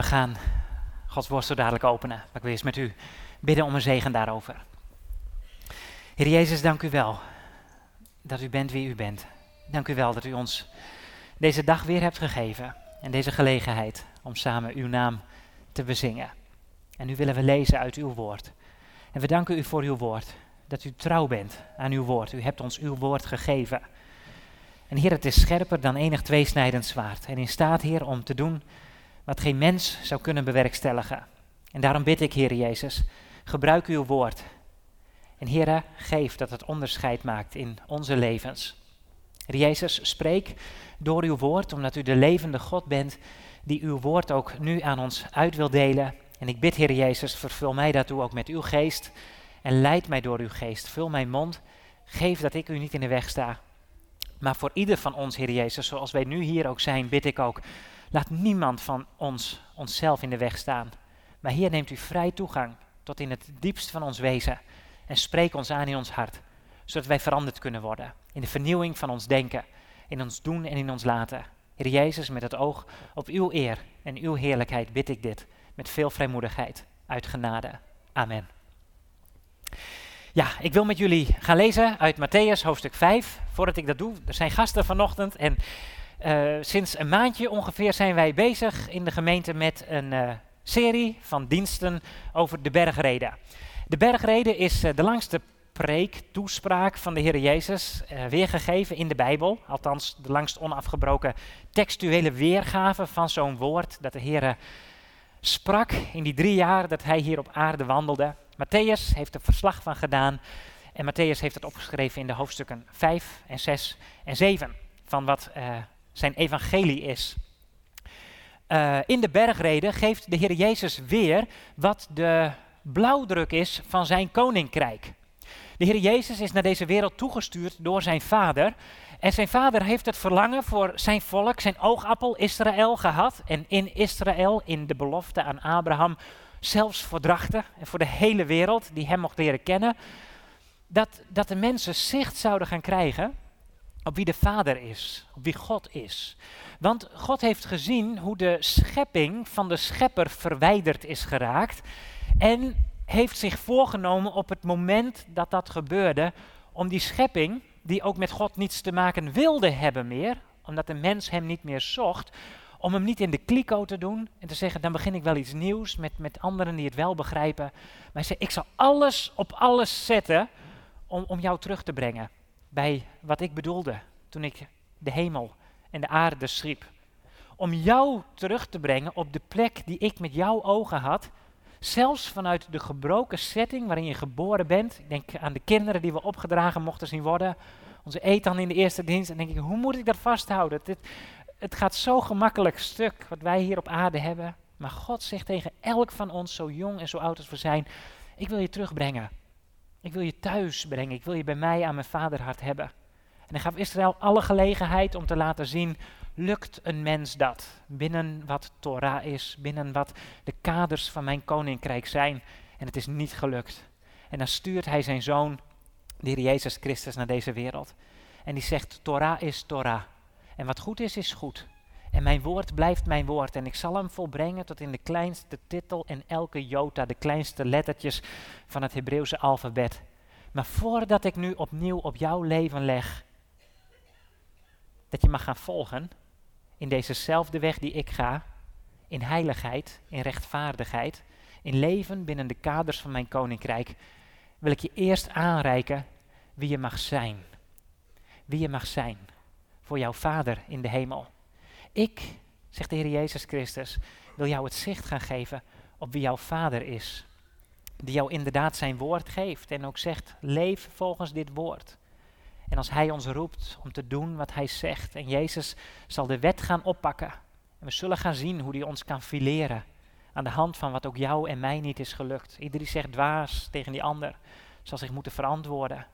We gaan Gods woord zo dadelijk openen. Maar ik wil eens met u bidden om een zegen daarover. Heer Jezus, dank u wel dat u bent wie u bent. Dank u wel dat u ons deze dag weer hebt gegeven en deze gelegenheid om samen uw naam te bezingen. En nu willen we lezen uit uw woord. En we danken u voor uw woord, dat u trouw bent aan uw woord. U hebt ons uw woord gegeven. En Heer, het is scherper dan enig tweesnijdend zwaard. En in staat, Heer, om te doen wat geen mens zou kunnen bewerkstelligen. En daarom bid ik, Heer Jezus, gebruik uw woord. En Heer, geef dat het onderscheid maakt in onze levens. Heer Jezus, spreek door uw woord, omdat u de levende God bent, die uw woord ook nu aan ons uit wil delen. En ik bid, Heer Jezus, vervul mij daartoe ook met uw geest en leid mij door uw geest. Vul mijn mond, geef dat ik u niet in de weg sta. Maar voor ieder van ons, Heer Jezus, zoals wij nu hier ook zijn, bid ik ook, laat niemand van ons onszelf in de weg staan. Maar hier neemt u vrij toegang tot in het diepst van ons wezen en spreek ons aan in ons hart, zodat wij veranderd kunnen worden in de vernieuwing van ons denken, in ons doen en in ons laten. Heer Jezus, met het oog op uw eer en uw heerlijkheid bid ik dit met veel vrijmoedigheid, uit genade. Amen. Ja, ik wil met jullie gaan lezen uit Matthäus hoofdstuk 5. Voordat ik dat doe, er zijn gasten vanochtend en uh, sinds een maandje ongeveer zijn wij bezig in de gemeente met een uh, serie van diensten over de bergreden. De bergreden is uh, de langste preek, toespraak van de Heer Jezus, weergegeven in de Bijbel. Althans, de langst onafgebroken textuele weergave van zo'n woord dat de Heer sprak in die drie jaar dat hij hier op aarde wandelde. Matthäus heeft er verslag van gedaan en Matthäus heeft het opgeschreven in de hoofdstukken 5 en 6 en 7 van wat zijn evangelie is. Uh, in de bergreden geeft de Heer Jezus weer wat de blauwdruk is van zijn koninkrijk. De Heer Jezus is naar deze wereld toegestuurd door zijn vader. En zijn vader heeft het verlangen voor zijn volk, zijn oogappel Israël gehad. En in Israël, in de belofte aan Abraham, zelfs voordrachten en voor de hele wereld die hem mocht leren kennen. Dat, dat de mensen zicht zouden gaan krijgen op wie de Vader is, op wie God is. Want God heeft gezien hoe de schepping van de schepper verwijderd is geraakt. En heeft zich voorgenomen op het moment dat dat gebeurde, om die schepping, die ook met God niets te maken wilde hebben meer, omdat de mens hem niet meer zocht, om hem niet in de kliko te doen en te zeggen, dan begin ik wel iets nieuws met, met anderen die het wel begrijpen. Maar hij zei, ik zal alles op alles zetten om, om jou terug te brengen bij wat ik bedoelde toen ik de hemel en de aarde schiep. Om jou terug te brengen op de plek die ik met jouw ogen had. Zelfs vanuit de gebroken setting waarin je geboren bent. Ik denk aan de kinderen die we opgedragen mochten zien worden. Onze eten in de eerste dienst. En denk ik, hoe moet ik dat vasthouden? Dit, het gaat zo gemakkelijk stuk wat wij hier op aarde hebben. Maar God zegt tegen elk van ons, zo jong en zo oud als we zijn, ik wil je terugbrengen. Ik wil je thuis brengen. Ik wil je bij mij aan mijn vaderhart hebben. En hij gaf Israël alle gelegenheid om te laten zien, lukt een mens dat? Binnen wat Torah is, binnen wat de kaders van mijn koninkrijk zijn. En het is niet gelukt. En dan stuurt hij zijn zoon, de Heer Jezus Christus, naar deze wereld. En die zegt, Torah is Torah. En wat goed is, is goed. En mijn woord blijft mijn woord. En ik zal hem volbrengen tot in de kleinste titel en elke jota, de kleinste lettertjes van het Hebreeuwse alfabet. Maar voordat ik nu opnieuw op jouw leven leg, dat je mag gaan volgen in dezezelfde weg die ik ga, in heiligheid, in rechtvaardigheid, in leven binnen de kaders van mijn koninkrijk, wil ik je eerst aanreiken wie je mag zijn. Wie je mag zijn voor jouw Vader in de hemel. Ik, zegt de Heer Jezus Christus, wil jou het zicht gaan geven op wie jouw Vader is. Die jou inderdaad zijn woord geeft en ook zegt, leef volgens dit woord. En als Hij ons roept om te doen wat Hij zegt, en Jezus zal de wet gaan oppakken, en we zullen gaan zien hoe Hij ons kan fileren aan de hand van wat ook jou en mij niet is gelukt. Iedereen zegt dwaas tegen die ander, zal zich moeten verantwoorden.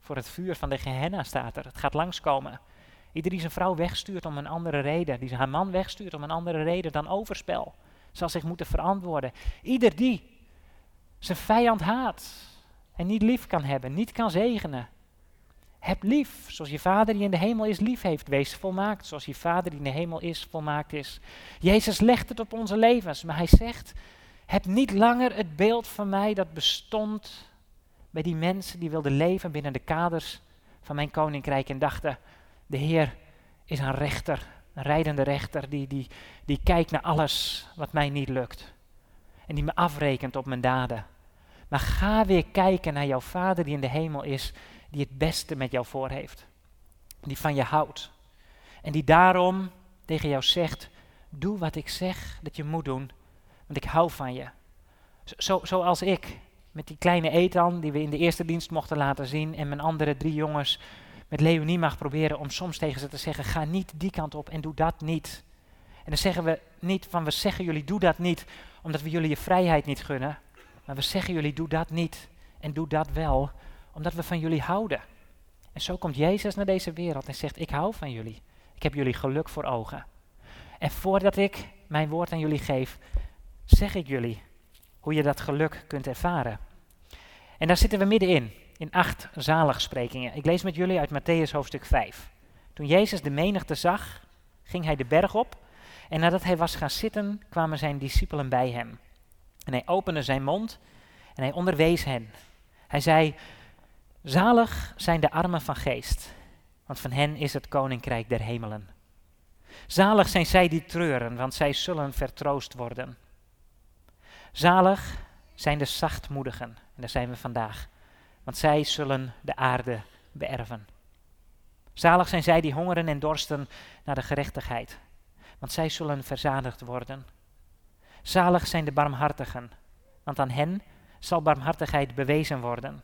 Voor het vuur van de Gehenna staat er, het gaat langskomen. Ieder die zijn vrouw wegstuurt om een andere reden, die haar man wegstuurt om een andere reden dan overspel, zal zich moeten verantwoorden. Ieder die zijn vijand haat en niet lief kan hebben, niet kan zegenen, Heb lief, zoals je vader die in de hemel is lief heeft. Wees volmaakt, zoals je vader die in de hemel is volmaakt is. Jezus legt het op onze levens, maar hij zegt, heb niet langer het beeld van mij dat bestond bij die mensen die wilden leven binnen de kaders van mijn koninkrijk en dachten, de Heer is een rechter, een rijdende rechter die, die, die kijkt naar alles wat mij niet lukt. En die me afrekent op mijn daden. Maar ga weer kijken naar jouw Vader die in de hemel is, die het beste met jou voor heeft. Die van je houdt. En die daarom tegen jou zegt, doe wat ik zeg dat je moet doen, want ik hou van je. Zo, zoals ik, met die kleine Ethan die we in de eerste dienst mochten laten zien en mijn andere drie jongens met Leonie mag proberen om soms tegen ze te zeggen, ga niet die kant op en doe dat niet. En dan zeggen we niet van, we zeggen jullie doe dat niet, omdat we jullie je vrijheid niet gunnen. Maar we zeggen jullie doe dat niet en doe dat wel, omdat we van jullie houden. En zo komt Jezus naar deze wereld en zegt, ik hou van jullie. Ik heb jullie geluk voor ogen. En voordat ik mijn woord aan jullie geef, zeg ik jullie hoe je dat geluk kunt ervaren. En daar zitten we middenin in acht zaligsprekingen. Ik lees met jullie uit Matthäus hoofdstuk 5. Toen Jezus de menigte zag, ging hij de berg op en nadat hij was gaan zitten, kwamen zijn discipelen bij hem. En hij opende zijn mond en hij onderwees hen. Hij zei, zalig zijn de armen van geest, want van hen is het koninkrijk der hemelen. Zalig zijn zij die treuren, want zij zullen vertroost worden. Zalig zijn de zachtmoedigen, en daar zijn we vandaag, want zij zullen de aarde beërven. Zalig zijn zij die hongeren en dorsten naar de gerechtigheid, want zij zullen verzadigd worden. Zalig zijn de barmhartigen, want aan hen zal barmhartigheid bewezen worden.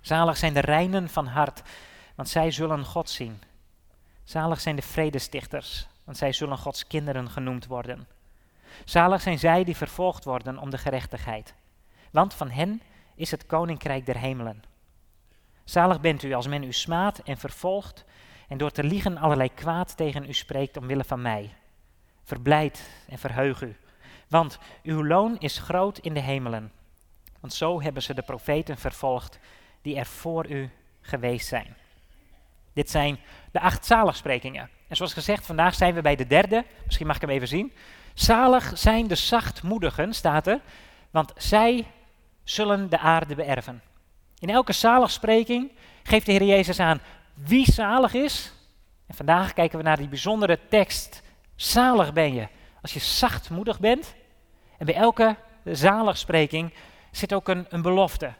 Zalig zijn de reinen van hart, want zij zullen God zien. Zalig zijn de vredestichters, want zij zullen Gods kinderen genoemd worden. Zalig zijn zij die vervolgd worden om de gerechtigheid, want van hen is het koninkrijk der hemelen. Zalig bent u als men u smaadt en vervolgt en door te liegen allerlei kwaad tegen u spreekt omwille van mij. Verblijd en verheug u, want uw loon is groot in de hemelen. Want zo hebben ze de profeten vervolgd die er voor u geweest zijn. Dit zijn de acht zaligsprekingen. En zoals gezegd, vandaag zijn we bij de derde. Misschien mag ik hem even zien. Zalig zijn de zachtmoedigen, staat er, want zij zullen de aarde beërven. In elke zaligspreking geeft de Heer Jezus aan wie zalig is. En vandaag kijken we naar die bijzondere tekst. Zalig ben je als je zachtmoedig bent. En bij elke zaligspreking zit ook een, een belofte.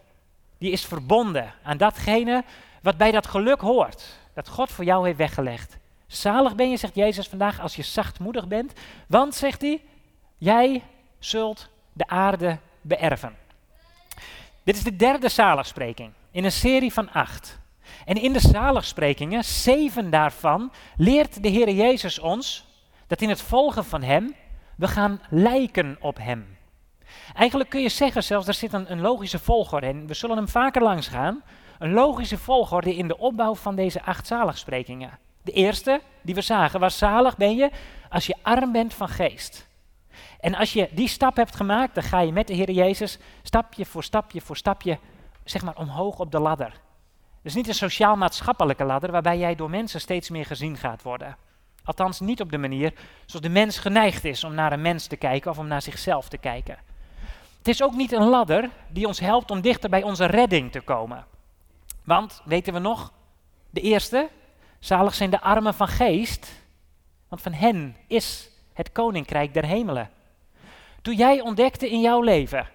Die is verbonden aan datgene wat bij dat geluk hoort. Dat God voor jou heeft weggelegd. Zalig ben je, zegt Jezus vandaag, als je zachtmoedig bent. Want, zegt hij, jij zult de aarde beërven. Dit is de derde zaligspreking in een serie van acht. En in de zaligsprekingen, zeven daarvan, leert de Heer Jezus ons dat in het volgen van Hem we gaan lijken op Hem. Eigenlijk kun je zeggen zelfs, er zit een, een logische volgorde in. We zullen hem vaker langs gaan. Een logische volgorde in de opbouw van deze acht zaligsprekingen. De eerste die we zagen was zalig ben je als je arm bent van geest. En als je die stap hebt gemaakt, dan ga je met de Heer Jezus stapje voor stapje voor stapje, zeg maar, omhoog op de ladder. Dus niet een sociaal-maatschappelijke ladder waarbij jij door mensen steeds meer gezien gaat worden. Althans niet op de manier zoals de mens geneigd is om naar een mens te kijken of om naar zichzelf te kijken. Het is ook niet een ladder die ons helpt om dichter bij onze redding te komen. Want, weten we nog, de eerste, zalig zijn de armen van geest, want van hen is het koninkrijk der hemelen. Toen jij ontdekte in jouw leven,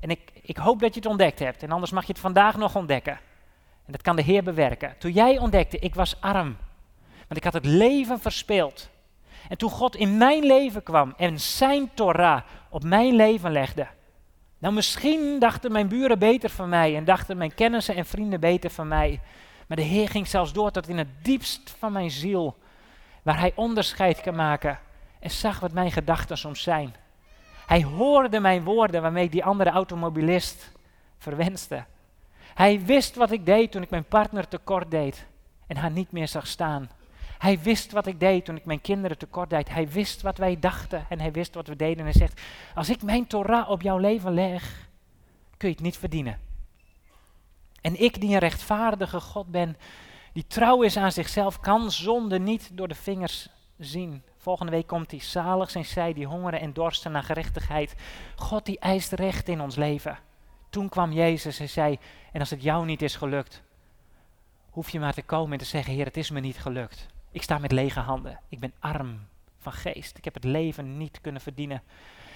en ik, ik hoop dat je het ontdekt hebt, en anders mag je het vandaag nog ontdekken. En dat kan de Heer bewerken. Toen jij ontdekte, ik was arm, want ik had het leven verspeeld. En toen God in mijn leven kwam en zijn Torah op mijn leven legde. Nou, misschien dachten mijn buren beter van mij en dachten mijn kennissen en vrienden beter van mij. Maar de Heer ging zelfs door tot in het diepst van mijn ziel, waar Hij onderscheid kan maken en zag wat mijn gedachten soms zijn. Hij hoorde mijn woorden waarmee ik die andere automobilist verwenste. Hij wist wat ik deed toen ik mijn partner tekort deed en haar niet meer zag staan. Hij wist wat ik deed toen ik mijn kinderen tekort deed. Hij wist wat wij dachten en hij wist wat we deden. En hij zegt, als ik mijn Torah op jouw leven leg, kun je het niet verdienen. En ik die een rechtvaardige God ben, die trouw is aan zichzelf, kan zonde niet door de vingers zien. Volgende week komt hij. Zalig zijn zij die hongeren en dorsten naar gerechtigheid. God die eist recht in ons leven. Toen kwam Jezus en zei, en als het jou niet is gelukt, hoef je maar te komen en te zeggen, Heer, het is me niet gelukt. Ik sta met lege handen. Ik ben arm van geest. Ik heb het leven niet kunnen verdienen.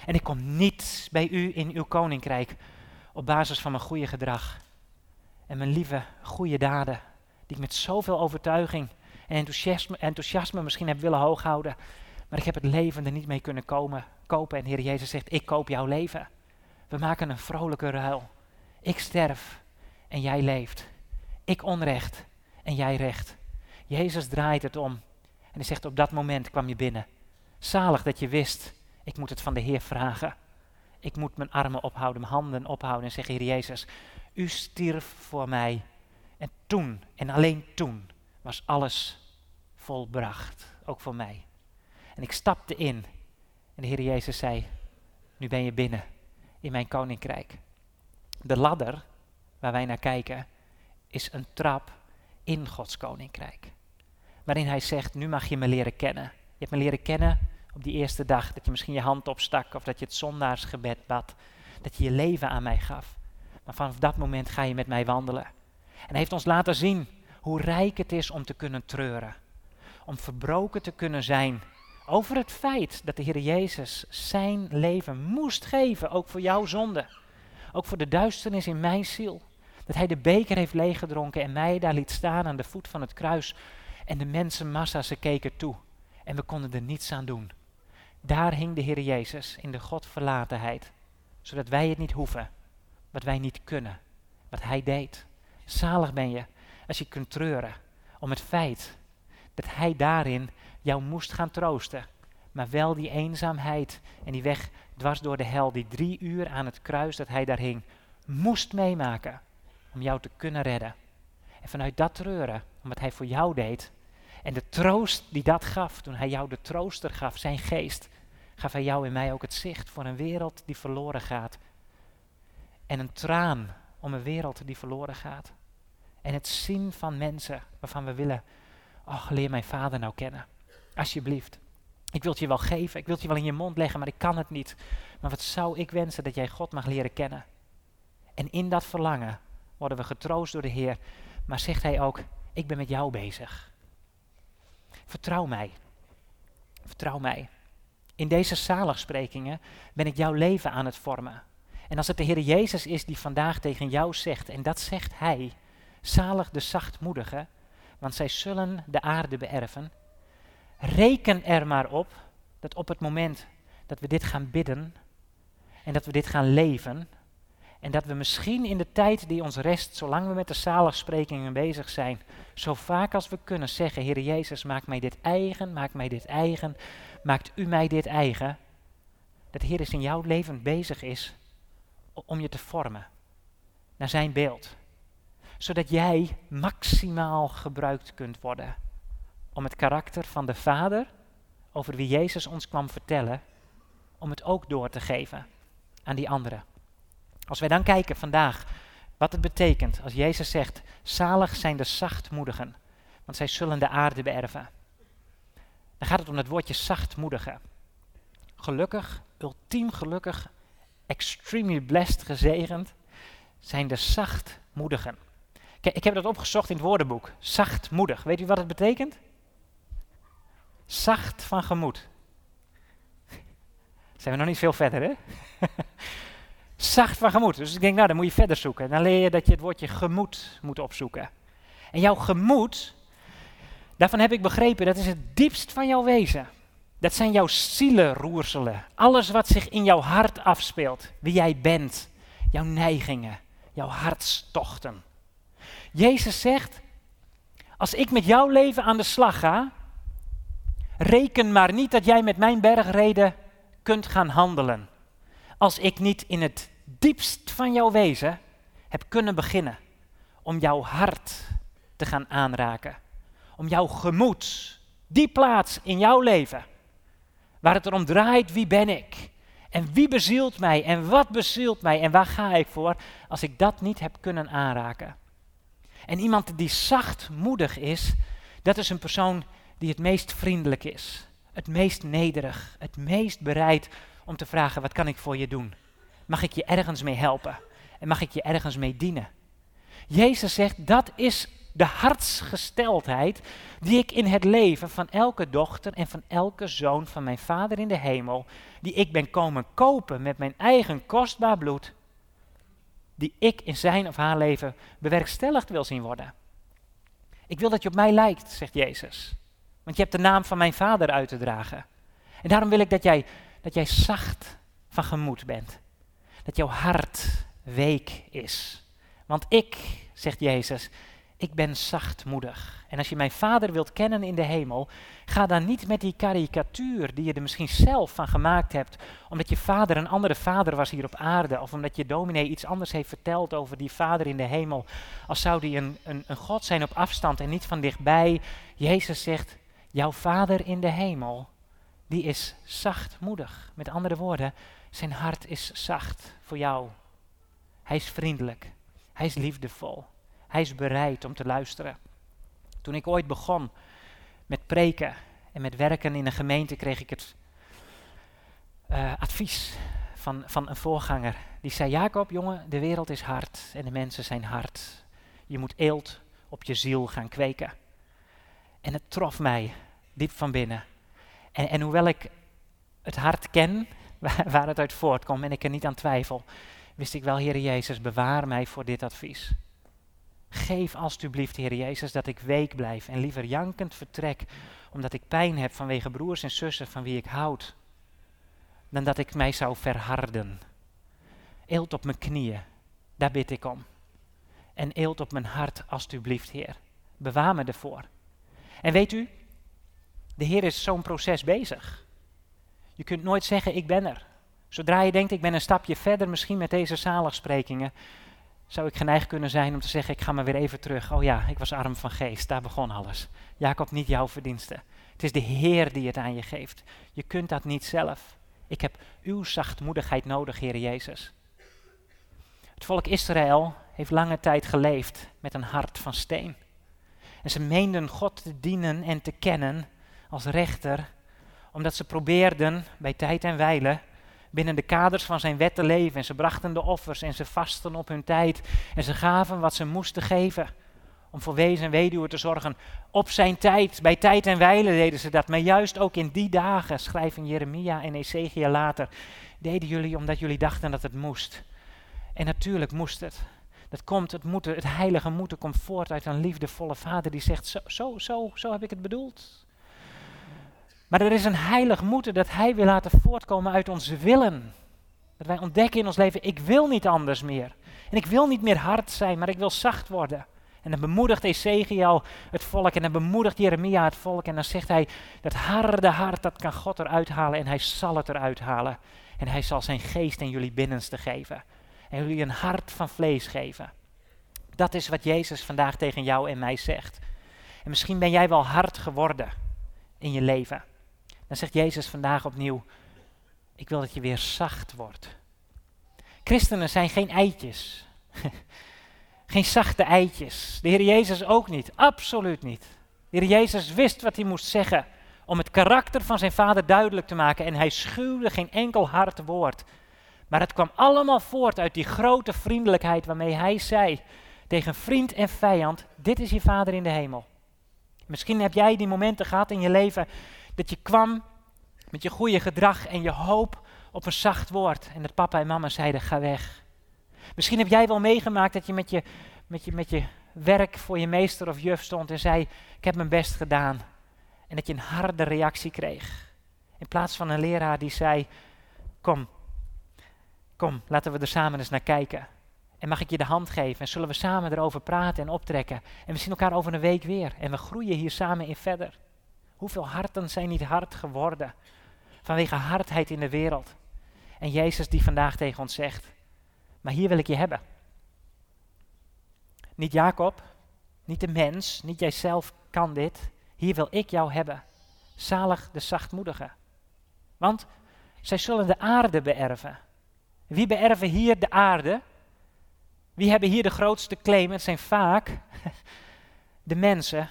En ik kom niet bij u in uw koninkrijk op basis van mijn goede gedrag. En mijn lieve, goede daden, die ik met zoveel overtuiging en enthousiasme, enthousiasme misschien heb willen hooghouden. Maar ik heb het leven er niet mee kunnen komen, kopen. En Heer Jezus zegt, ik koop jouw leven. We maken een vrolijke ruil. Ik sterf en jij leeft. Ik onrecht en jij recht. Jezus draait het om. En hij zegt, op dat moment kwam je binnen. Zalig dat je wist, ik moet het van de Heer vragen. Ik moet mijn armen ophouden, mijn handen ophouden en zeggen, Heer Jezus, u stierf voor mij. En toen, en alleen toen, was alles volbracht, ook voor mij. En ik stapte in en de Heer Jezus zei, nu ben je binnen in mijn koninkrijk. De ladder waar wij naar kijken is een trap in Gods koninkrijk. Waarin hij zegt, nu mag je me leren kennen. Je hebt me leren kennen op die eerste dag, dat je misschien je hand opstak of dat je het zondaarsgebed bad. Dat je je leven aan mij gaf. Maar vanaf dat moment ga je met mij wandelen. En hij heeft ons laten zien hoe rijk het is om te kunnen treuren. Om verbroken te kunnen zijn over het feit dat de Heer Jezus zijn leven moest geven, ook voor jouw zonde. Ook voor de duisternis in mijn ziel. Dat hij de beker heeft leeggedronken en mij daar liet staan aan de voet van het kruis. En de mensenmassa, ze keken toe. En we konden er niets aan doen. Daar hing de Heer Jezus in de Godverlatenheid. Zodat wij het niet hoeven. Wat wij niet kunnen. Wat hij deed. Zalig ben je als je kunt treuren om het feit dat hij daarin jou moest gaan troosten. Maar wel die eenzaamheid en die weg dwars door de hel, die drie uur aan het kruis dat hij daar hing, moest meemaken om jou te kunnen redden. En vanuit dat treuren, om wat hij voor jou deed, en de troost die dat gaf, toen hij jou de trooster gaf, zijn geest, gaf hij jou en mij ook het zicht voor een wereld die verloren gaat. En een traan om een wereld die verloren gaat. En het zien van mensen waarvan we willen, oh leer mijn vader nou kennen. Alsjeblieft. Ik wil het je wel geven, ik wil het je wel in je mond leggen, maar ik kan het niet. Maar wat zou ik wensen dat jij God mag leren kennen. En in dat verlangen worden we getroost door de Heer. Maar zegt Hij ook, ik ben met jou bezig. Vertrouw mij. Vertrouw mij. In deze zaligsprekingen ben ik jouw leven aan het vormen. En als het de Heer Jezus is die vandaag tegen jou zegt, en dat zegt Hij, zalig de zachtmoedigen, want zij zullen de aarde beërven. Reken er maar op dat op het moment dat we dit gaan bidden en dat we dit gaan leven, en dat we misschien in de tijd die ons rest, zolang we met de zaligsprekingen bezig zijn, zo vaak als we kunnen zeggen, Heer Jezus, maak mij dit eigen, maak mij dit eigen, maakt u mij dit eigen. Dat Heer is in jouw leven bezig is om je te vormen naar zijn beeld. Zodat jij maximaal gebruikt kunt worden om het karakter van de Vader, over wie Jezus ons kwam vertellen, om het ook door te geven aan die anderen. Als wij dan kijken vandaag wat het betekent als Jezus zegt, zalig zijn de zachtmoedigen, want zij zullen de aarde beërven. Dan gaat het om het woordje zachtmoedigen. Gelukkig, ultiem gelukkig, extremely blessed, gezegend, zijn de zachtmoedigen. Ik heb dat opgezocht in het woordenboek. Zachtmoedig. Weet u wat het betekent? Zacht van gemoed. Zijn we nog niet veel verder, hè? Zacht van gemoed. Dus ik denk, nou, dan moet je verder zoeken. Dan leer je dat je het woordje gemoed moet opzoeken. En jouw gemoed, daarvan heb ik begrepen, dat is het diepst van jouw wezen. Dat zijn jouw zielenroerselen. Alles wat zich in jouw hart afspeelt. Wie jij bent. Jouw neigingen. Jouw hartstochten. Jezus zegt, als ik met jouw leven aan de slag ga, reken maar niet dat jij met mijn bergreden kunt gaan handelen als ik niet in het diepst van jouw wezen heb kunnen beginnen om jouw hart te gaan aanraken. Om jouw gemoed, die plaats in jouw leven, waar het erom draait wie ben ik en wie bezielt mij en wat bezielt mij en waar ga ik voor als ik dat niet heb kunnen aanraken. En iemand die zachtmoedig is, dat is een persoon die het meest vriendelijk is. Het meest nederig. Het meest bereid om te vragen: wat kan ik voor je doen? Mag ik je ergens mee helpen? En mag ik je ergens mee dienen? Jezus zegt: dat is de hartsgesteldheid die ik in het leven van elke dochter en van elke zoon van mijn Vader in de hemel, die ik ben komen kopen met mijn eigen kostbaar bloed, die ik in zijn of haar leven bewerkstelligd wil zien worden. Ik wil dat je op mij lijkt, zegt Jezus. Want je hebt de naam van mijn Vader uit te dragen. En daarom wil ik dat jij, dat jij zacht van gemoed bent. Dat jouw hart week is. Want ik, zegt Jezus, ik ben zachtmoedig. En als je mijn vader wilt kennen in de hemel, ga dan niet met die karikatuur die je er misschien zelf van gemaakt hebt, omdat je vader een andere vader was hier op aarde, of omdat je dominee iets anders heeft verteld over die vader in de hemel, als zou die een, een, een God zijn op afstand en niet van dichtbij. Jezus zegt, jouw vader in de hemel, die is zachtmoedig. Met andere woorden, zijn hart is zacht voor jou. Hij is vriendelijk. Hij is liefdevol. Hij is bereid om te luisteren. Toen ik ooit begon met preken en met werken in een gemeente, kreeg ik het uh, advies van, van een voorganger. Die zei: Jacob, jongen, de wereld is hard en de mensen zijn hard. Je moet eelt op je ziel gaan kweken. En het trof mij diep van binnen. En, en hoewel ik het hart ken, waar, waar het uit voortkomt en ik er niet aan twijfel, wist ik wel, Heer Jezus, bewaar mij voor dit advies. Geef alstublieft, Heer Jezus, dat ik week blijf en liever jankend vertrek, omdat ik pijn heb vanwege broers en zussen van wie ik houd, dan dat ik mij zou verharden. Eelt op mijn knieën, daar bid ik om. En eelt op mijn hart, alstublieft, Heer. Bewaar me ervoor. En weet u, de Heer is zo'n proces bezig. Je kunt nooit zeggen, ik ben er. Zodra je denkt, ik ben een stapje verder misschien met deze zaligsprekingen, zou ik geneigd kunnen zijn om te zeggen, ik ga maar weer even terug. Oh ja, ik was arm van geest, daar begon alles. Jacob, niet jouw verdienste. Het is de Heer die het aan je geeft. Je kunt dat niet zelf. Ik heb uw zachtmoedigheid nodig, Heer Jezus. Het volk Israël heeft lange tijd geleefd met een hart van steen. En ze meenden God te dienen en te kennen als rechter, omdat ze probeerden bij tijd en wijle binnen de kaders van zijn wet te leven. En ze brachten de offers en ze vasten op hun tijd. En ze gaven wat ze moesten geven om voor wezen en weduwen te zorgen. Op zijn tijd, bij tijd en wijle deden ze dat. Maar juist ook in die dagen, schrijven Jeremia en Ezekiel later, deden jullie omdat jullie dachten dat het moest. En natuurlijk moest het. Dat komt, het, moeten, het heilige moeten komt voort uit een liefdevolle vader die zegt, zo, zo, zo, zo heb ik het bedoeld. Maar er is een heilig moeten dat Hij wil laten voortkomen uit ons willen. Dat wij ontdekken in ons leven, ik wil niet anders meer. En ik wil niet meer hard zijn, maar ik wil zacht worden. En dan bemoedigt Ezekiel het volk en dan bemoedigt Jeremia het volk. En dan zegt hij, dat harde hart, dat kan God eruit halen en hij zal het eruit halen. En hij zal zijn geest in jullie binnenste geven. En jullie een hart van vlees geven. Dat is wat Jezus vandaag tegen jou en mij zegt. En misschien ben jij wel hard geworden in je leven. Dan zegt Jezus vandaag opnieuw, ik wil dat je weer zacht wordt. Christenen zijn geen eitjes. geen zachte eitjes. De Heer Jezus ook niet, absoluut niet. De Heer Jezus wist wat hij moest zeggen om het karakter van zijn vader duidelijk te maken en hij schuwde geen enkel hard woord. Maar het kwam allemaal voort uit die grote vriendelijkheid waarmee hij zei tegen vriend en vijand, dit is je vader in de hemel. Misschien heb jij die momenten gehad in je leven dat je kwam met je goede gedrag en je hoop op een zacht woord. En dat papa en mama zeiden, ga weg. Misschien heb jij wel meegemaakt dat je met je, met je, met je werk voor je meester of juf stond en zei, ik heb mijn best gedaan. En dat je een harde reactie kreeg. In plaats van een leraar die zei, kom, kom, laten we er samen eens naar kijken. En mag ik je de hand geven en zullen we samen erover praten en optrekken. En we zien elkaar over een week weer en we groeien hier samen in verder. Hoeveel harten zijn niet hard geworden vanwege hardheid in de wereld? En Jezus die vandaag tegen ons zegt, maar hier wil ik je hebben. Niet Jacob, niet de mens, niet jijzelf kan dit. Hier wil ik jou hebben. Zalig de zachtmoedigen. Want zij zullen de aarde beërven. Wie beërven hier de aarde? Wie hebben hier de grootste claim? Het zijn vaak de mensen,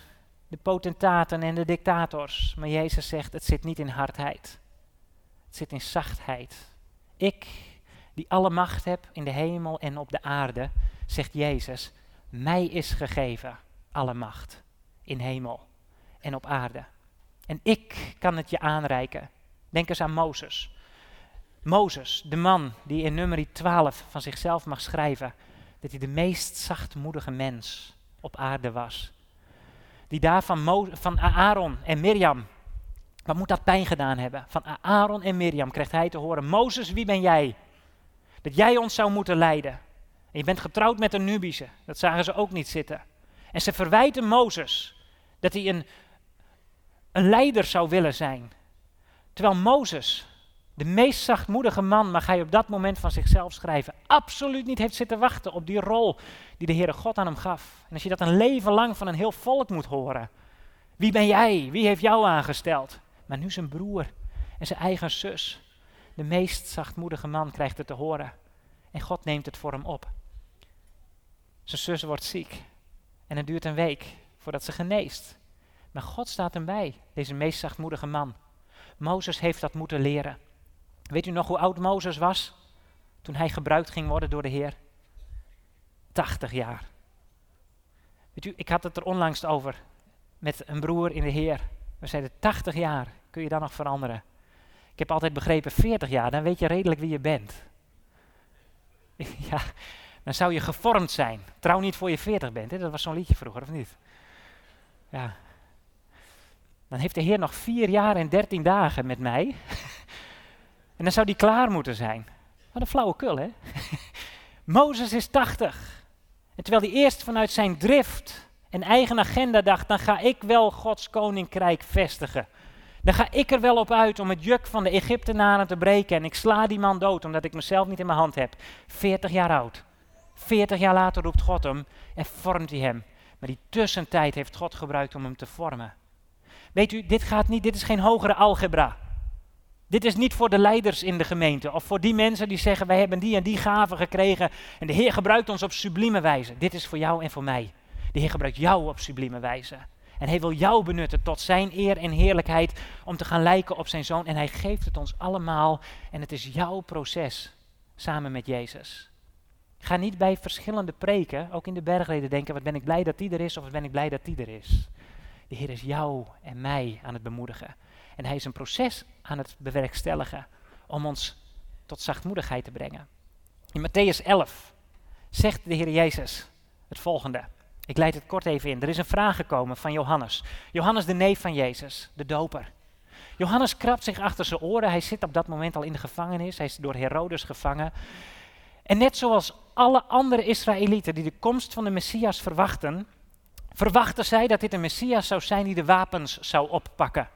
de potentaten en de dictators. Maar Jezus zegt, het zit niet in hardheid. Het zit in zachtheid. Ik, die alle macht heb in de hemel en op de aarde, zegt Jezus, mij is gegeven alle macht in hemel en op aarde. En ik kan het je aanreiken. Denk eens aan Mozes. Mozes, de man die in nummer 12 van zichzelf mag schrijven dat hij de meest zachtmoedige mens op aarde was. Die daar van, van Aaron en Mirjam, wat moet dat pijn gedaan hebben? Van Aaron en Mirjam krijgt hij te horen, Mozes, wie ben jij? Dat jij ons zou moeten leiden. En je bent getrouwd met een Nubische, dat zagen ze ook niet zitten. En ze verwijten Mozes dat hij een, een leider zou willen zijn. Terwijl Mozes, de meest zachtmoedige man, mag hij op dat moment van zichzelf schrijven, absoluut niet heeft zitten wachten op die rol die de Heere God aan hem gaf. En als je dat een leven lang van een heel volk moet horen, wie ben jij? Wie heeft jou aangesteld? Maar nu zijn broer en zijn eigen zus, de meest zachtmoedige man, krijgt het te horen. En God neemt het voor hem op. Zijn zus wordt ziek en het duurt een week voordat ze geneest. Maar God staat hem bij, deze meest zachtmoedige man. Mozes heeft dat moeten leren. Weet u nog hoe oud Mozes was toen hij gebruikt ging worden door de Heer? 80 jaar. Weet u, ik had het er onlangs over met een broer in de Heer. We zeiden 80 jaar, kun je dan nog veranderen? Ik heb altijd begrepen 40 jaar, dan weet je redelijk wie je bent. Ja, dan zou je gevormd zijn. Trouw niet voor je 40 bent, hè? dat was zo'n liedje vroeger, of niet? Ja. Dan heeft de Heer nog vier jaar en dertien dagen met mij. en dan zou die klaar moeten zijn. Wat een flauwekul, hè? Mozes is 80. En terwijl hij eerst vanuit zijn drift en eigen agenda dacht, dan ga ik wel Gods koninkrijk vestigen. Dan ga ik er wel op uit om het juk van de Egyptenaren te breken en ik sla die man dood omdat ik mezelf niet in mijn hand heb. 40 jaar oud. 40 jaar later roept God hem en vormt hij hem. Maar die tussentijd heeft God gebruikt om hem te vormen. Weet u, dit, gaat niet, dit is geen hogere algebra. Dit is niet voor de leiders in de gemeente of voor die mensen die zeggen wij hebben die en die gaven gekregen en de Heer gebruikt ons op sublieme wijze. Dit is voor jou en voor mij. De Heer gebruikt jou op sublieme wijze. En hij wil jou benutten tot zijn eer en heerlijkheid om te gaan lijken op zijn zoon. En hij geeft het ons allemaal en het is jouw proces samen met Jezus. Ga niet bij verschillende preken, ook in de bergreden, denken: wat ben ik blij dat die er is of wat ben ik blij dat die er is. De Heer is jou en mij aan het bemoedigen. En hij is een proces aan het bewerkstelligen om ons tot zachtmoedigheid te brengen. In Matthäus 11 zegt de Heer Jezus het volgende. Ik leid het kort even in. Er is een vraag gekomen van Johannes. Johannes, de neef van Jezus, de doper. Johannes krabt zich achter zijn oren. Hij zit op dat moment al in de gevangenis. Hij is door Herodes gevangen. En net zoals alle andere Israëlieten die de komst van de Messias verwachten, verwachten zij dat dit een Messias zou zijn die de wapens zou oppakken.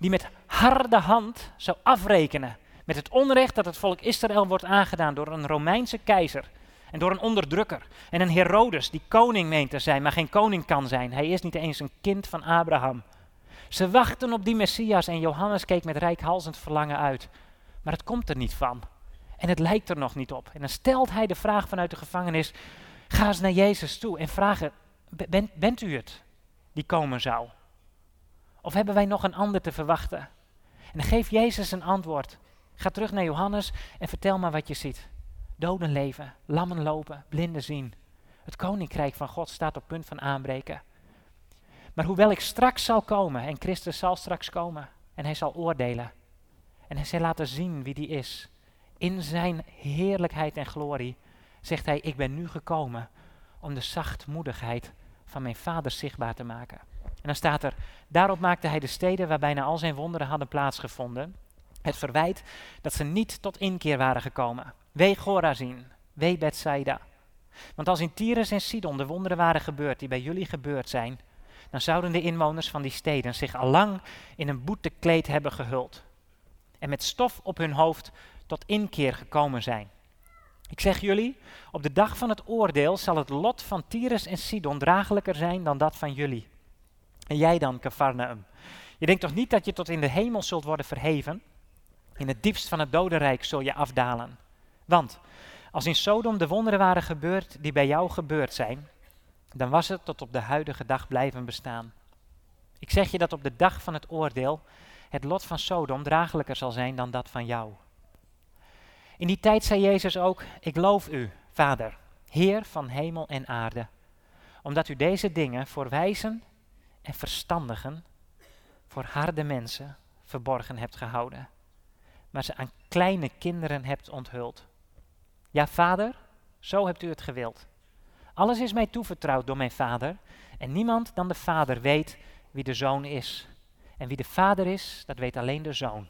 Die met harde hand zou afrekenen met het onrecht dat het volk Israël wordt aangedaan door een Romeinse keizer en door een onderdrukker. En een Herodes die koning meent te zijn, maar geen koning kan zijn. Hij is niet eens een kind van Abraham. Ze wachten op die Messias en Johannes keek met rijkhalsend verlangen uit. Maar het komt er niet van. En het lijkt er nog niet op. En dan stelt hij de vraag vanuit de gevangenis: ga eens naar Jezus toe en vraag: bent, bent u het die komen zou? Of hebben wij nog een ander te verwachten? En dan geeft Jezus een antwoord. Ga terug naar Johannes en vertel maar wat je ziet. Doden leven, lammen lopen, blinden zien. Het koninkrijk van God staat op punt van aanbreken. Maar hoewel ik straks zal komen, en Christus zal straks komen, en hij zal oordelen, en hij zal laten zien wie die is, in zijn heerlijkheid en glorie, zegt hij, ik ben nu gekomen om de zachtmoedigheid van mijn vader zichtbaar te maken. En dan staat er, daarop maakte hij de steden waar bijna al zijn wonderen hadden plaatsgevonden, het verwijt dat ze niet tot inkeer waren gekomen. Wee Gorazin, wee Bethsaida. Want als in Tyrus en Sidon de wonderen waren gebeurd die bij jullie gebeurd zijn, dan zouden de inwoners van die steden zich allang in een boetekleed hebben gehuld en met stof op hun hoofd tot inkeer gekomen zijn. Ik zeg jullie, op de dag van het oordeel zal het lot van Tyrus en Sidon draaglijker zijn dan dat van jullie. En jij dan, Cafarnaum? Je denkt toch niet dat je tot in de hemel zult worden verheven? In het diepst van het dodenrijk zul je afdalen. Want Als in Sodom de wonderen waren gebeurd die bij jou gebeurd zijn, dan was het tot op de huidige dag blijven bestaan. Ik zeg je dat op de dag van het oordeel het lot van Sodom draaglijker zal zijn dan dat van jou. In die tijd zei Jezus ook: Ik loof u, Vader, Heer van hemel en aarde, omdat u deze dingen voor wijzen en verstandigen, voor harde mensen verborgen hebt gehouden, maar ze aan kleine kinderen hebt onthuld. Ja, Vader, zo hebt u het gewild. Alles is mij toevertrouwd door mijn Vader, en niemand dan de Vader weet wie de Zoon is. En wie de Vader is, dat weet alleen de Zoon.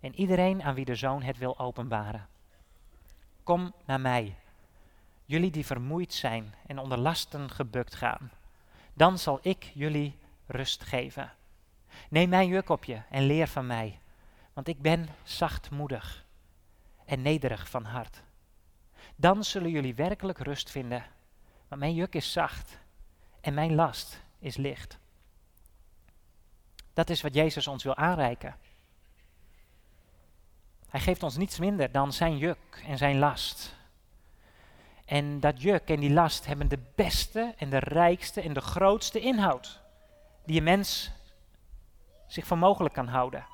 En iedereen aan wie de Zoon het wil openbaren. Kom naar mij, jullie die vermoeid zijn en onder lasten gebukt gaan. Dan zal ik jullie rust geven. Neem mijn juk op je en leer van mij, want ik ben zachtmoedig en nederig van hart. Dan zullen jullie werkelijk rust vinden, want mijn juk is zacht en mijn last is licht. Dat is wat Jezus ons wil aanreiken. Hij geeft ons niets minder dan zijn juk en zijn last. En dat juk en die last hebben de beste en de rijkste en de grootste inhoud die een mens zich voor mogelijk kan houden.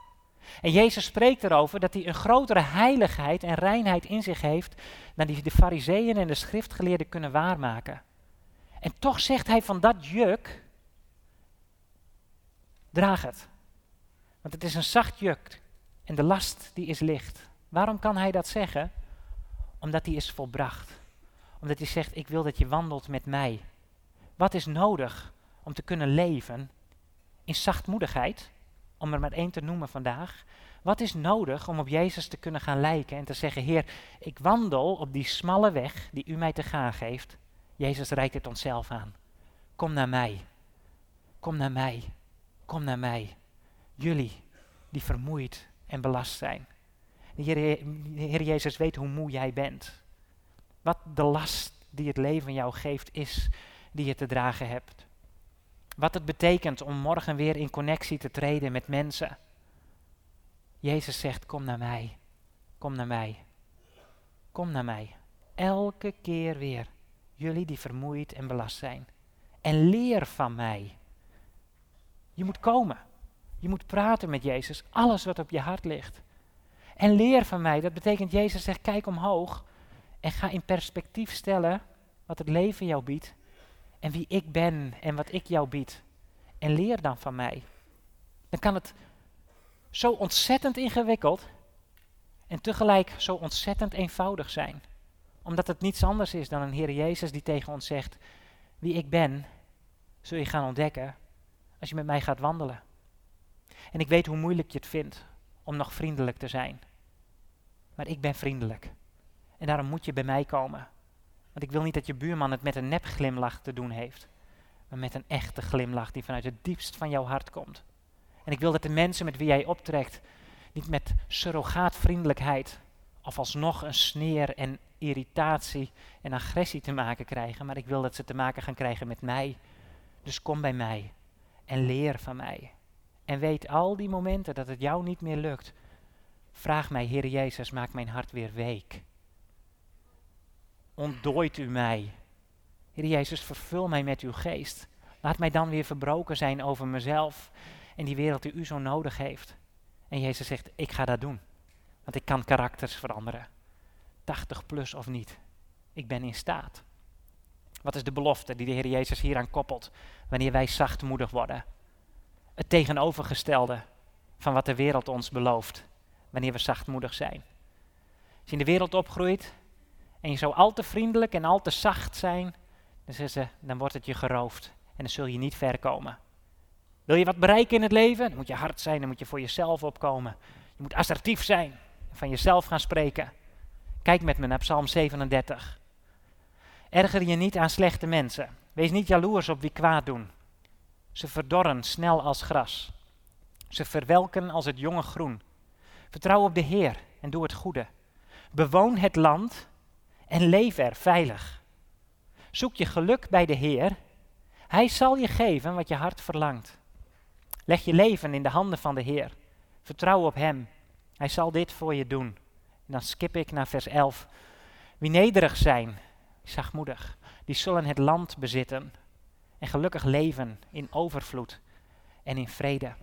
En Jezus spreekt erover dat hij een grotere heiligheid en reinheid in zich heeft dan die de fariseeën en de schriftgeleerden kunnen waarmaken. En toch zegt hij van dat juk, draag het. Want het is een zacht juk en de last die is licht. Waarom kan hij dat zeggen? Omdat hij is volbracht. Omdat hij zegt, ik wil dat je wandelt met mij. Wat is nodig om te kunnen leven zachtmoedigheid? Om er maar één te noemen vandaag. Wat is nodig om op Jezus te kunnen gaan lijken en te zeggen, Heer, ik wandel op die smalle weg die u mij te gaan geeft. Jezus reikt het onszelf aan. Kom naar mij. Kom naar mij. Kom naar mij. Jullie die vermoeid en belast zijn. De Heer, Heer Jezus weet hoe moe jij bent. Wat de last die het leven jou geeft is, die je te dragen hebt. Wat het betekent om morgen weer in connectie te treden met mensen. Jezus zegt, kom naar mij, kom naar mij, kom naar mij. Elke keer weer, jullie die vermoeid en belast zijn. En leer van mij. Je moet komen. Je moet praten met Jezus, alles wat op je hart ligt. En leer van mij, dat betekent Jezus zegt, kijk omhoog en ga in perspectief stellen wat het leven jou biedt en wie ik ben en wat ik jou bied. En leer dan van mij. Dan kan het zo ontzettend ingewikkeld en tegelijk zo ontzettend eenvoudig zijn. Omdat het niets anders is dan een Heer Jezus die tegen ons zegt, wie ik ben, zul je gaan ontdekken als je met mij gaat wandelen. En ik weet hoe moeilijk je het vindt om nog vriendelijk te zijn. Maar ik ben vriendelijk. En daarom moet je bij mij komen. Want ik wil niet dat je buurman het met een nepglimlach te doen heeft. Maar met een echte glimlach die vanuit het diepst van jouw hart komt. En ik wil dat de mensen met wie jij optrekt niet met surrogaatvriendelijkheid of alsnog een sneer en irritatie en agressie te maken krijgen. Maar ik wil dat ze te maken gaan krijgen met mij. Dus kom bij mij en leer van mij. En weet al die momenten dat het jou niet meer lukt. Vraag mij, Heer Jezus, maak mijn hart weer week. Ontdooit u mij. Heer Jezus, vervul mij met uw geest. Laat mij dan weer verbroken zijn over mezelf en die wereld die u zo nodig heeft. En Jezus zegt, ik ga dat doen. Want ik kan karakters veranderen. 80 plus of niet. Ik ben in staat. Wat is de belofte die de Heer Jezus hieraan koppelt wanneer wij zachtmoedig worden? het tegenovergestelde van wat de wereld ons belooft wanneer we zachtmoedig zijn. Als je in de wereld opgroeit en je zou al te vriendelijk en al te zacht zijn, dan, ze, dan wordt het je geroofd en dan zul je niet ver komen. Wil je wat bereiken in het leven? Dan moet je hard zijn, dan moet je voor jezelf opkomen. Je moet assertief zijn, van jezelf gaan spreken. Kijk met me naar Psalm 37. Erger je niet aan slechte mensen. Wees niet jaloers op wie kwaad doen. Ze verdorren snel als gras. Ze verwelken als het jonge groen. Vertrouw op de Heer en doe het goede. Bewoon het land en leef er veilig. Zoek je geluk bij de Heer. Hij zal je geven wat je hart verlangt. Leg je leven in de handen van de Heer. Vertrouw op Hem. Hij zal dit voor je doen. En dan skip ik naar vers 11. Wie nederig zijn, zachtmoedig, die zullen het land bezitten en gelukkig leven in overvloed en in vrede.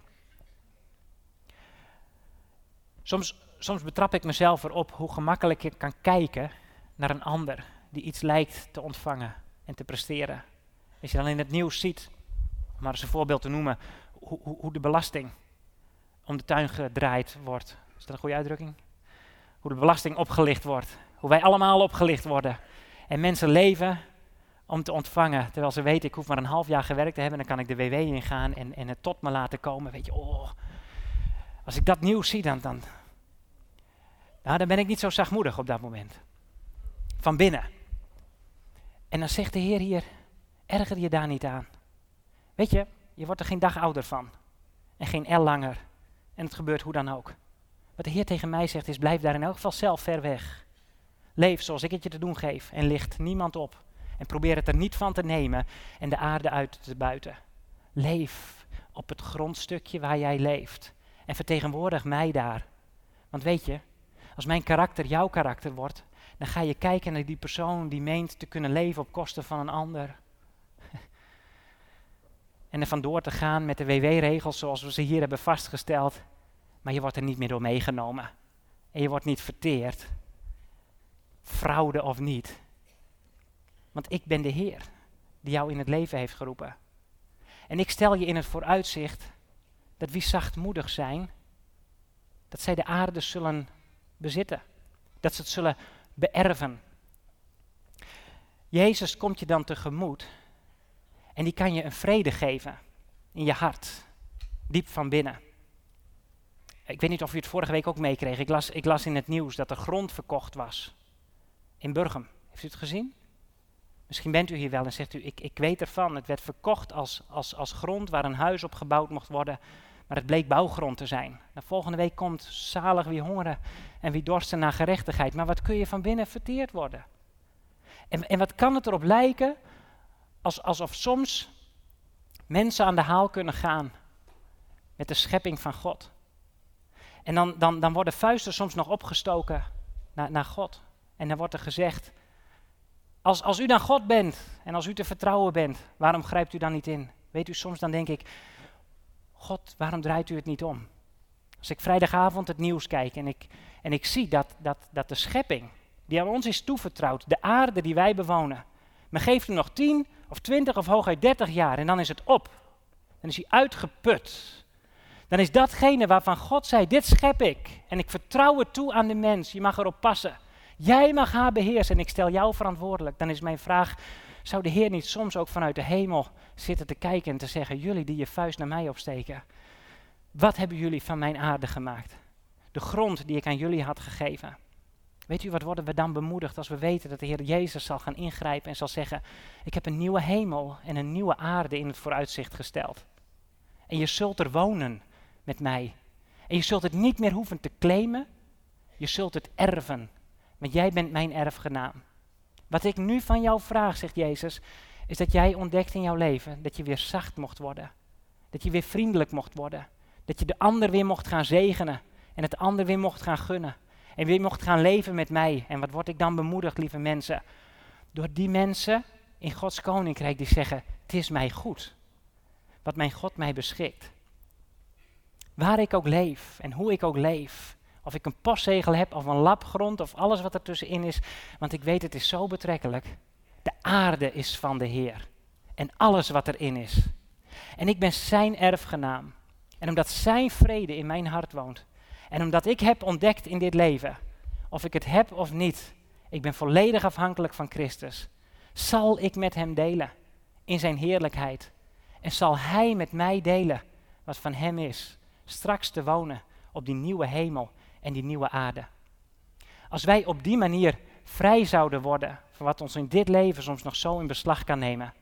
Soms, soms betrap ik mezelf erop hoe gemakkelijk ik kan kijken naar een ander die iets lijkt te ontvangen en te presteren. Als je dan in het nieuws ziet, om maar eens een voorbeeld te noemen, hoe, hoe, hoe de belasting om de tuin gedraaid wordt. Is dat een goede uitdrukking? Hoe de belasting opgelicht wordt. Hoe wij allemaal opgelicht worden. En mensen leven om te ontvangen. Terwijl ze weten, ik hoef maar een half jaar gewerkt te hebben, dan kan ik de WW ingaan en, en het tot me laten komen. Weet je, oh, als ik dat nieuws zie, dan, dan, nou, dan ben ik niet zo zachtmoedig op dat moment. Van binnen. En dan zegt de Heer hier, erger je daar niet aan. Weet je, je wordt er geen dag ouder van. En geen L langer. En het gebeurt hoe dan ook. Wat de Heer tegen mij zegt is, blijf daar in elk geval zelf ver weg. Leef zoals ik het je te doen geef en licht niemand op. En probeer het er niet van te nemen en de aarde uit te buiten. Leef op het grondstukje waar jij leeft. En vertegenwoordig mij daar. Want weet je, als mijn karakter jouw karakter wordt, dan ga je kijken naar die persoon die meent te kunnen leven op kosten van een ander. En er vandoor te gaan met de WW-regels zoals we ze hier hebben vastgesteld. Maar je wordt er niet meer door meegenomen. En je wordt niet verteerd. Fraude of niet. Want ik ben de Heer die jou in het leven heeft geroepen. En ik stel je in het vooruitzicht dat wie zachtmoedig zijn, dat zij de aarde zullen bezitten. Dat ze het zullen beërven. Jezus komt je dan tegemoet en die kan je een vrede geven in je hart, diep van binnen. Ik weet niet of u het vorige week ook meekreeg. Ik las, ik las in het nieuws dat er grond verkocht was in Burgum. Heeft u het gezien? Misschien bent u hier wel en zegt u, ik, ik weet ervan. Het werd verkocht als, als, als grond waar een huis op gebouwd mocht worden. Maar het bleek bouwgrond te zijn. De nou, volgende week komt zalig wie hongeren en wie dorsten naar gerechtigheid. Maar wat kun je van binnen verteerd worden? En, en wat kan het erop lijken als, alsof soms mensen aan de haal kunnen gaan met de schepping van God. En dan, dan, dan worden vuisten soms nog opgestoken naar, naar God. En dan wordt er gezegd, als, als u dan God bent en als u te vertrouwen bent, waarom grijpt u dan niet in? Weet u, soms dan denk ik, God, waarom draait u het niet om? Als ik vrijdagavond het nieuws kijk en ik, en ik zie dat, dat, dat de schepping die aan ons is toevertrouwd, de aarde die wij bewonen, men geeft hem nog tien of twintig of hooguit dertig jaar en dan is het op. Dan is hij uitgeput. Dan is datgene waarvan God zei, dit schep ik en ik vertrouw het toe aan de mens, je mag erop passen. Jij mag haar beheersen en ik stel jou verantwoordelijk. Dan is mijn vraag, zou de Heer niet soms ook vanuit de hemel zitten te kijken en te zeggen, jullie die je vuist naar mij opsteken, wat hebben jullie van mijn aarde gemaakt? De grond die ik aan jullie had gegeven. Weet u wat worden we dan bemoedigd als we weten dat de Heer Jezus zal gaan ingrijpen en zal zeggen, ik heb een nieuwe hemel en een nieuwe aarde in het vooruitzicht gesteld. En je zult er wonen met mij. En je zult het niet meer hoeven te claimen, je zult het erven want jij bent mijn erfgenaam. Wat ik nu van jou vraag, zegt Jezus, is dat jij ontdekt in jouw leven dat je weer zacht mocht worden. Dat je weer vriendelijk mocht worden. Dat je de ander weer mocht gaan zegenen en het ander weer mocht gaan gunnen. En weer mocht gaan leven met mij. En wat word ik dan bemoedigd, lieve mensen? Door die mensen in Gods koninkrijk die zeggen: Het is mij goed. Wat mijn God mij beschikt. Waar ik ook leef en hoe ik ook leef, of ik een postzegel heb of een lapgrond of alles wat er tussenin is. Want ik weet het is zo betrekkelijk. De aarde is van de Heer. En alles wat erin is. En ik ben zijn erfgenaam. En omdat zijn vrede in mijn hart woont. En omdat ik heb ontdekt in dit leven. Of ik het heb of niet. Ik ben volledig afhankelijk van Christus. Zal ik met hem delen. In zijn heerlijkheid. En zal hij met mij delen wat van hem is. Straks te wonen op die nieuwe hemel en die nieuwe aarde. Als wij op die manier vrij zouden worden van wat ons in dit leven soms nog zo in beslag kan nemen,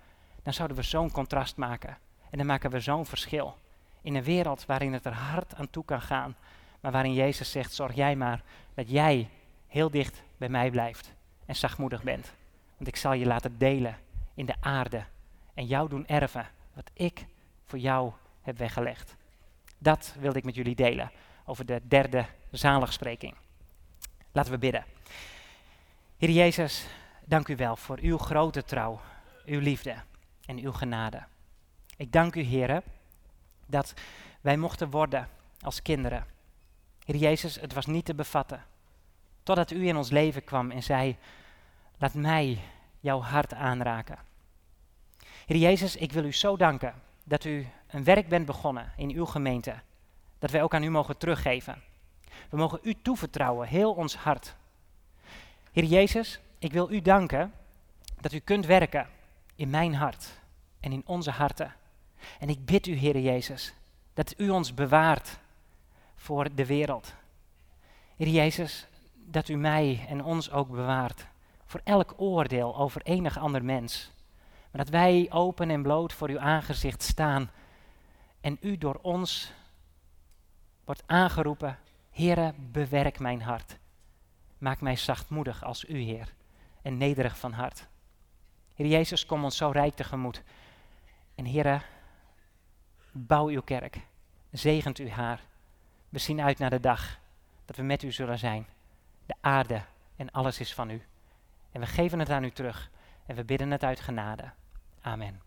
dan zouden we zo'n contrast maken. En dan maken we zo'n verschil. In een wereld waarin het er hard aan toe kan gaan, maar waarin Jezus zegt: Zorg jij maar dat jij heel dicht bij mij blijft en zachtmoedig bent. Want ik zal je laten delen in de aarde en jou doen erven wat ik voor jou heb weggelegd. Dat wilde ik met jullie delen over de derde zaligspreking. Laten we bidden. Heer Jezus, dank u wel voor uw grote trouw, uw liefde en uw genade. Ik dank u, Heer, dat wij mochten worden als kinderen. Heer Jezus, het was niet te bevatten. Totdat u in ons leven kwam en zei, laat mij jouw hart aanraken. Heer Jezus, ik wil u zo danken dat u een werk bent begonnen in uw gemeente. Dat wij ook aan u mogen teruggeven. We mogen u toevertrouwen, heel ons hart. Heer Jezus, ik wil u danken dat u kunt werken in mijn hart en in onze harten. En ik bid u, Heer Jezus, dat u ons bewaart voor de wereld. Heer Jezus, dat u mij en ons ook bewaart voor elk oordeel over enig ander mens. Maar dat wij open en bloot voor uw aangezicht staan en u door ons wordt aangeroepen, Heere, bewerk mijn hart. Maak mij zachtmoedig als u, Heer, en nederig van hart. Heer Jezus, kom ons zo rijk tegemoet. En Heere, bouw uw kerk, zegent u haar. We zien uit naar de dag dat we met u zullen zijn. De aarde en alles is van u. En we geven het aan u terug en we bidden het uit genade. Amen.